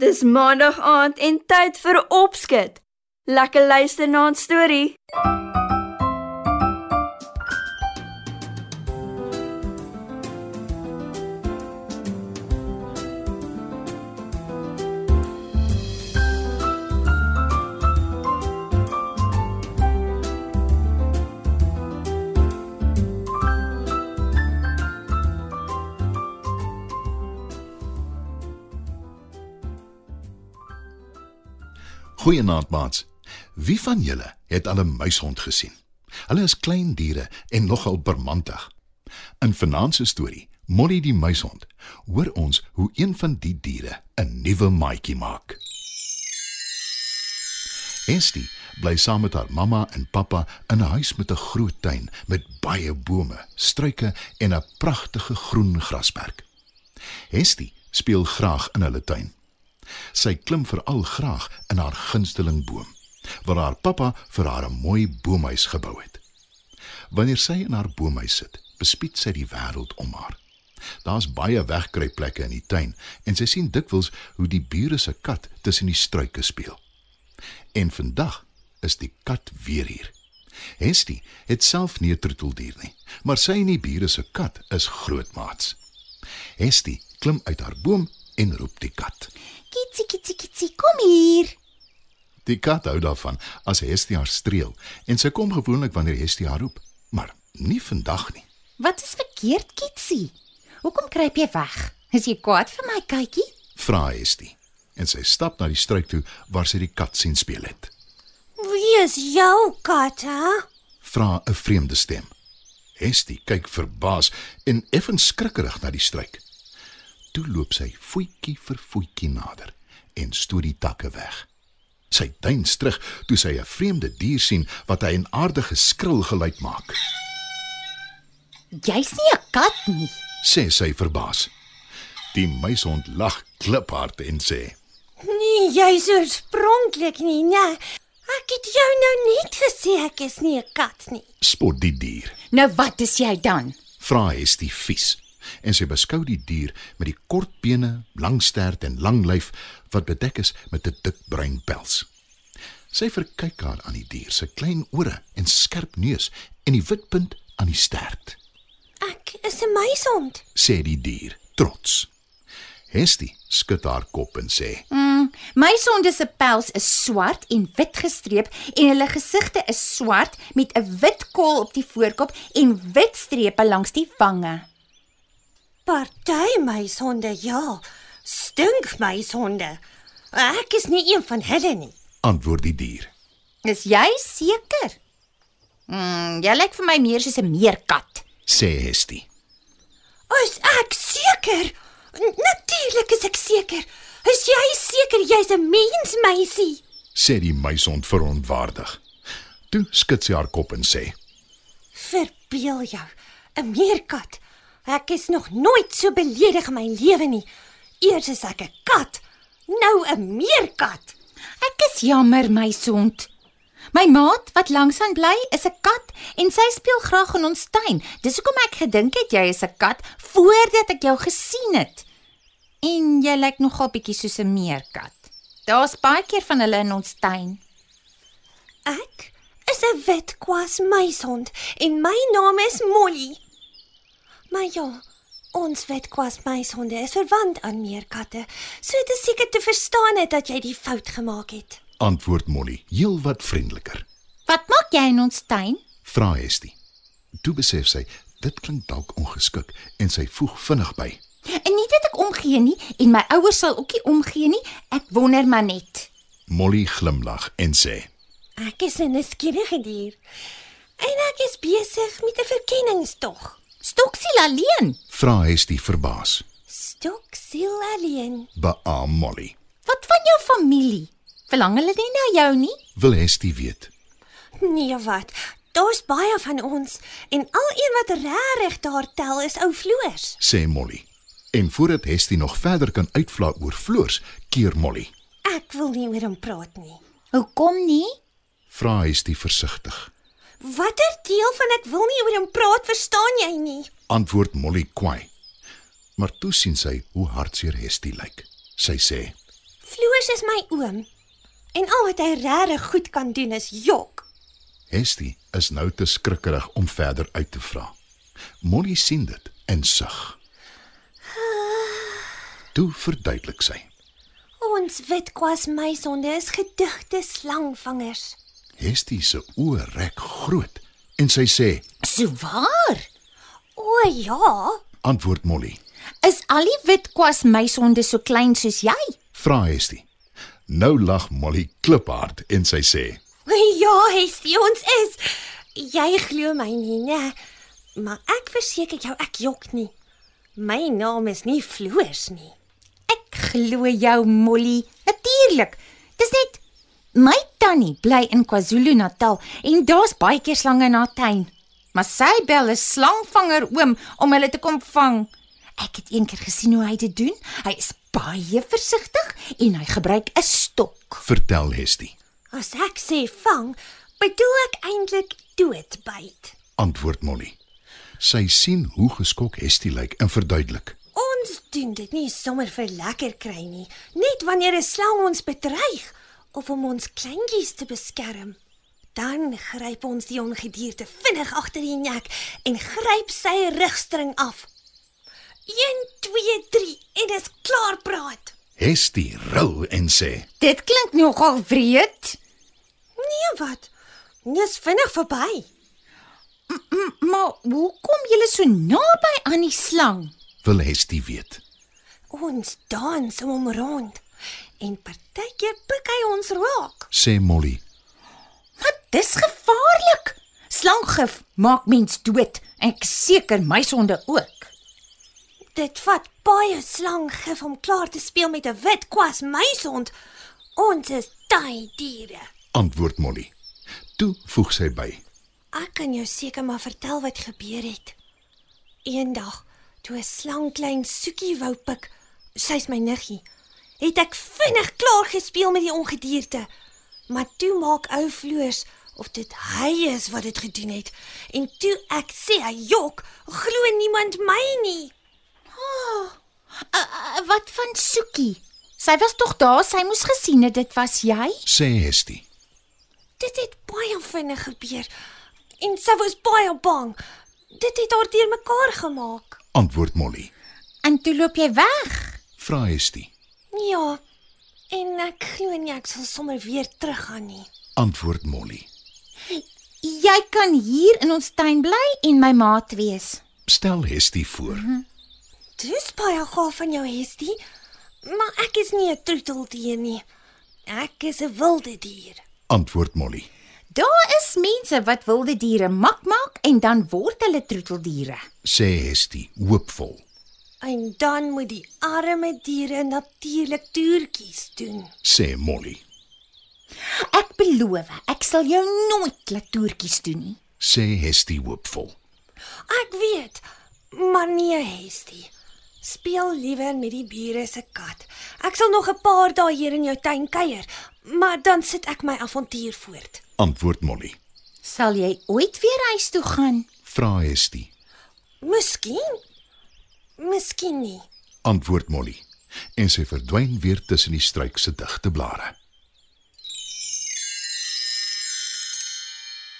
Dis maandag aand en tyd vir opskud. Lekker luister na 'n storie. Goeienaand maats. Wie van julle het al 'n muishond gesien? Hulle is klein diere en nogal bermantig. In vanaand se storie, Molly die muishond, hoor ons hoe een van die diere 'n nuwe maatjie maak. Estie bly saam met haar mamma en pappa in 'n huis met 'n groot tuin met baie bome, struike en 'n pragtige groen grasperk. Estie speel graag in hulle tuin. Sy klim veral graag in haar gunsteling boom, waar haar pappa vir haar 'n mooi boomhuis gebou het. Wanneer sy in haar boomhuis sit, bespied sy die wêreld om haar. Daar's baie wegkruipplekke in die tuin en sy sien dikwels hoe die bure se kat tussen die struike speel. En vandag is die kat weer hier. Hestie het self nie 'n troeteldier nie, maar sy en die bure se kat is grootmaats. Hestie klim uit haar boom en roep die kat. Kitsie, kitsie, kitsie, kom hier. Die kat hou daarvan as Hestie haar streel en sy kom gewoonlik wanneer Hestie haar roep, maar nie vandag nie. Wat is verkeerd, Kitsie? Hoekom kruip jy weg? Is jy kwaad vir my, kykie? Vra Hestie en sy stap na die struik toe waar sy die kat sien speel het. Wie is jou kat, hè? Vra 'n vreemde stem. Hestie kyk verbaas en effens skrikkerig na die struik. Toe loop sy voetjie vir voetjie nader en stoot die takke weg. Sy duins terug toe sy 'n vreemde dier sien wat hy 'n aardige skril geluid maak. Jy's nie 'n kat nie. sê sy verbaas. Die muishond lag kliphard en sê: Nee, jy's oorspronklik nie, nee. Ek het jou nou net gesê ek is nie 'n kat nie. "Spot die dier," Nou wat is jy dan? vra Hestie vies. En sy beskou die dier met die kort bene, lang stert en lang lyf wat bedek is met 'n dik bruin pels. Sy verkyk haar aan die dier se klein ore en skerp neus en die wit punt aan die stert. Ek is 'n muishond. sê die dier trots. Hestie skud haar kop en sê: Mm, my sonde se pels is swart en wit gestreep en hulle gesigte is swart met 'n wit kol op die voorkop en wit strepe langs die wange. Party muishonde, ja. Stink muishonde. Ek is nie een van hulle nie. antwoord die dier. Is jy seker? Mm, jy lyk vir my meer soos 'n meerkat. sê Hestie. Is ek seker? Natuurlik is ek seker. Is jy seker jy's 'n mensmeisie? sê die muishond verontwaardig. Toe skud sy haar kop en sê: Verbeel jou, 'n meerkat. Ek is nog nooit so beledig in my lewe nie. Eers is ek 'n kat, nou 'n meerkat. Ek is jammer, my sond. My maat wat langsaan bly is 'n kat en sy speel graag in ons tuin. Dis hoekom ek gedink het jy is 'n kat voordat ek jou gesien het. En jy lyk nogal bietjie soos 'n meerkat. Daar's baie keer van hulle in ons tuin. Ek is 'n witkwas muishond en my naam is Molly. Maar ja, ons witkwas muishonde is verwant aan meerkatte, so dit is seker te verstaan het dat jy die fout gemaak het. Antwoord Molly, heelwat vriendeliker. Wat maak jy in ons tuin? Vra Hestie. Toe besef sy dit klink dalk ongeskik en sy voeg vinnig by. En nie dat ek omgee nie en my ouers sal ook nie omgee nie. Ek wonder maar net. Molly glimlag en sê: Ek is 'n nuuskierige dier en ek is besig met 'n verkenningstog. Stoksiel alleen. "Vra Hestie verbaas." Stok siel alleen. Beaam Molly. Wat van jou familie? Verlang hulle nie na jou nie? Wil Hestie weet. Nee wat? Daar's baie van ons en al een wat regtig daar tel is ou Floors. sê Molly. En voordat Hestie nog verder kan uitvla oor floors, keer Molly. Ek wil nie oor hom praat nie. Hoekom nie? Vra Hestie versigtig. Watter deel van ek wil nie oor hom praat, verstaan jy nie? Antwoord Molly kwaai. Maar toe sien sy hoe hartseer Hestie lyk. Sy sê: Floors is my oom. En al wat hy regtig goed kan doen is jok. Hestie is nou te skrikkerig om verder uit te vra. Molly sien dit en sug. Toe verduidelik sy. Ons Witkwas meisonde is gedigte slangvangers. Hestie se oë rek groot en sy sê: So waar? O ja, "Antwoord Molly." Is al die witkwas meisonde so klein soos jy? Vra Hestie. Nou lag Molly kliphard en sy sê: ja, Hestie, ons is. Jy glo my nie, né? Maar ek verseker jou ek jok nie. My naam is nie Floors nie. Ek glo jou, Molly. Natuurlik. Dis net my tannie bly in KwaZulu-Natal en daar's baie keer slange in haar tuin. Maar sy bel 'n slangvanger oom om hulle te kom vang. Ek het eendag gesien hoe hy dit doen. Hy is baie versigtig en hy gebruik 'n stok. "Vertel Hestie." As ek sê vang, bedoel ek eintlik doodbyt. Antwoord Molly. Sy sien hoe geskok Hestie lyk en verduidelik. Ons doen dit nie sommer vir lekker kry nie, net wanneer 'n slang ons bedreig of om ons kleintjies te beskerm. Dan gryp ons die ongedierte vinnig agter die nek en gryp sy rugstring af. 1 2 3 en dis klaar praat. Hestie ril en sê: Dit klink nogal wreed. Nee wat? Dis vinnig verby. Maar hoe kom julle so naby aan die slang? "Wil Hestie weet." Ons dans om hom rond en partykeer pik hy ons raak. Sê Molly. Maar dis gevaarlik. Slanggif maak mens dood en ek seker my sonde ook. Dit vat baie slanggif om klaar te speel met 'n wit kwas muisond. Ons is taai diere. Antwoord Molly. Toe voeg sy by: Ek kan jou seker maar vertel wat gebeur het. Eendag, toe 'n slang klein soekie wou pik, sy's my niggie, het ek vinnig klaar gespeel met die ongedierte. Maar toe maak ou Floors of dit hy is wat dit gedoen het. En toe ek sê hy jok, glo niemand my nie. Uh, uh, wat van Soekie? Sy was tog daar, sy moes gesien het dit was jy. Sê Hestie. Dit het baie vinnig gebeur en sy was baie bang. Dit het haar deurmekaar gemaak. Antwoord Molly. En toe loop jy weg. Vra Hestie. Ja. En ek glo nie ek sal sommer weer teruggaan nie. Antwoord Molly. Jy kan hier in ons tuin bly en my maat wees. Stel Hestie voor. Dis baie gaaf van jou, Hestie. Maar ek is nie 'n troeteldier nie. Ek is 'n wilde dier. Antwoord Molly. Daar is mense wat wilde diere mak maak en dan word hulle troeteldiere. Sê Hestie hoopvol. En dan moet die arme diere natuurlik toertjies doen. Sê Molly. Ek beloof, ek sal jou nooit laat toertjies doen nie. Sê Hestie hoopvol. Ek weet, maar nee, Hestie. Speel liewer met die bure se kat. Ek sal nog 'n paar dae hier in jou tuin kuier, maar dan sit ek my avontuur voort. Antwoord Molly. Sal jy ooit weer huis toe gaan? Vra Hestie. Miskien. Miskien nie. Antwoord Molly. En sy verdwyn weer tussen die struik se digte blare.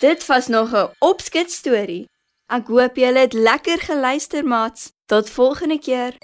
Dit was nog 'n opskets storie. Ek hoop julle het lekker geluister, maats. Tot volgende keer.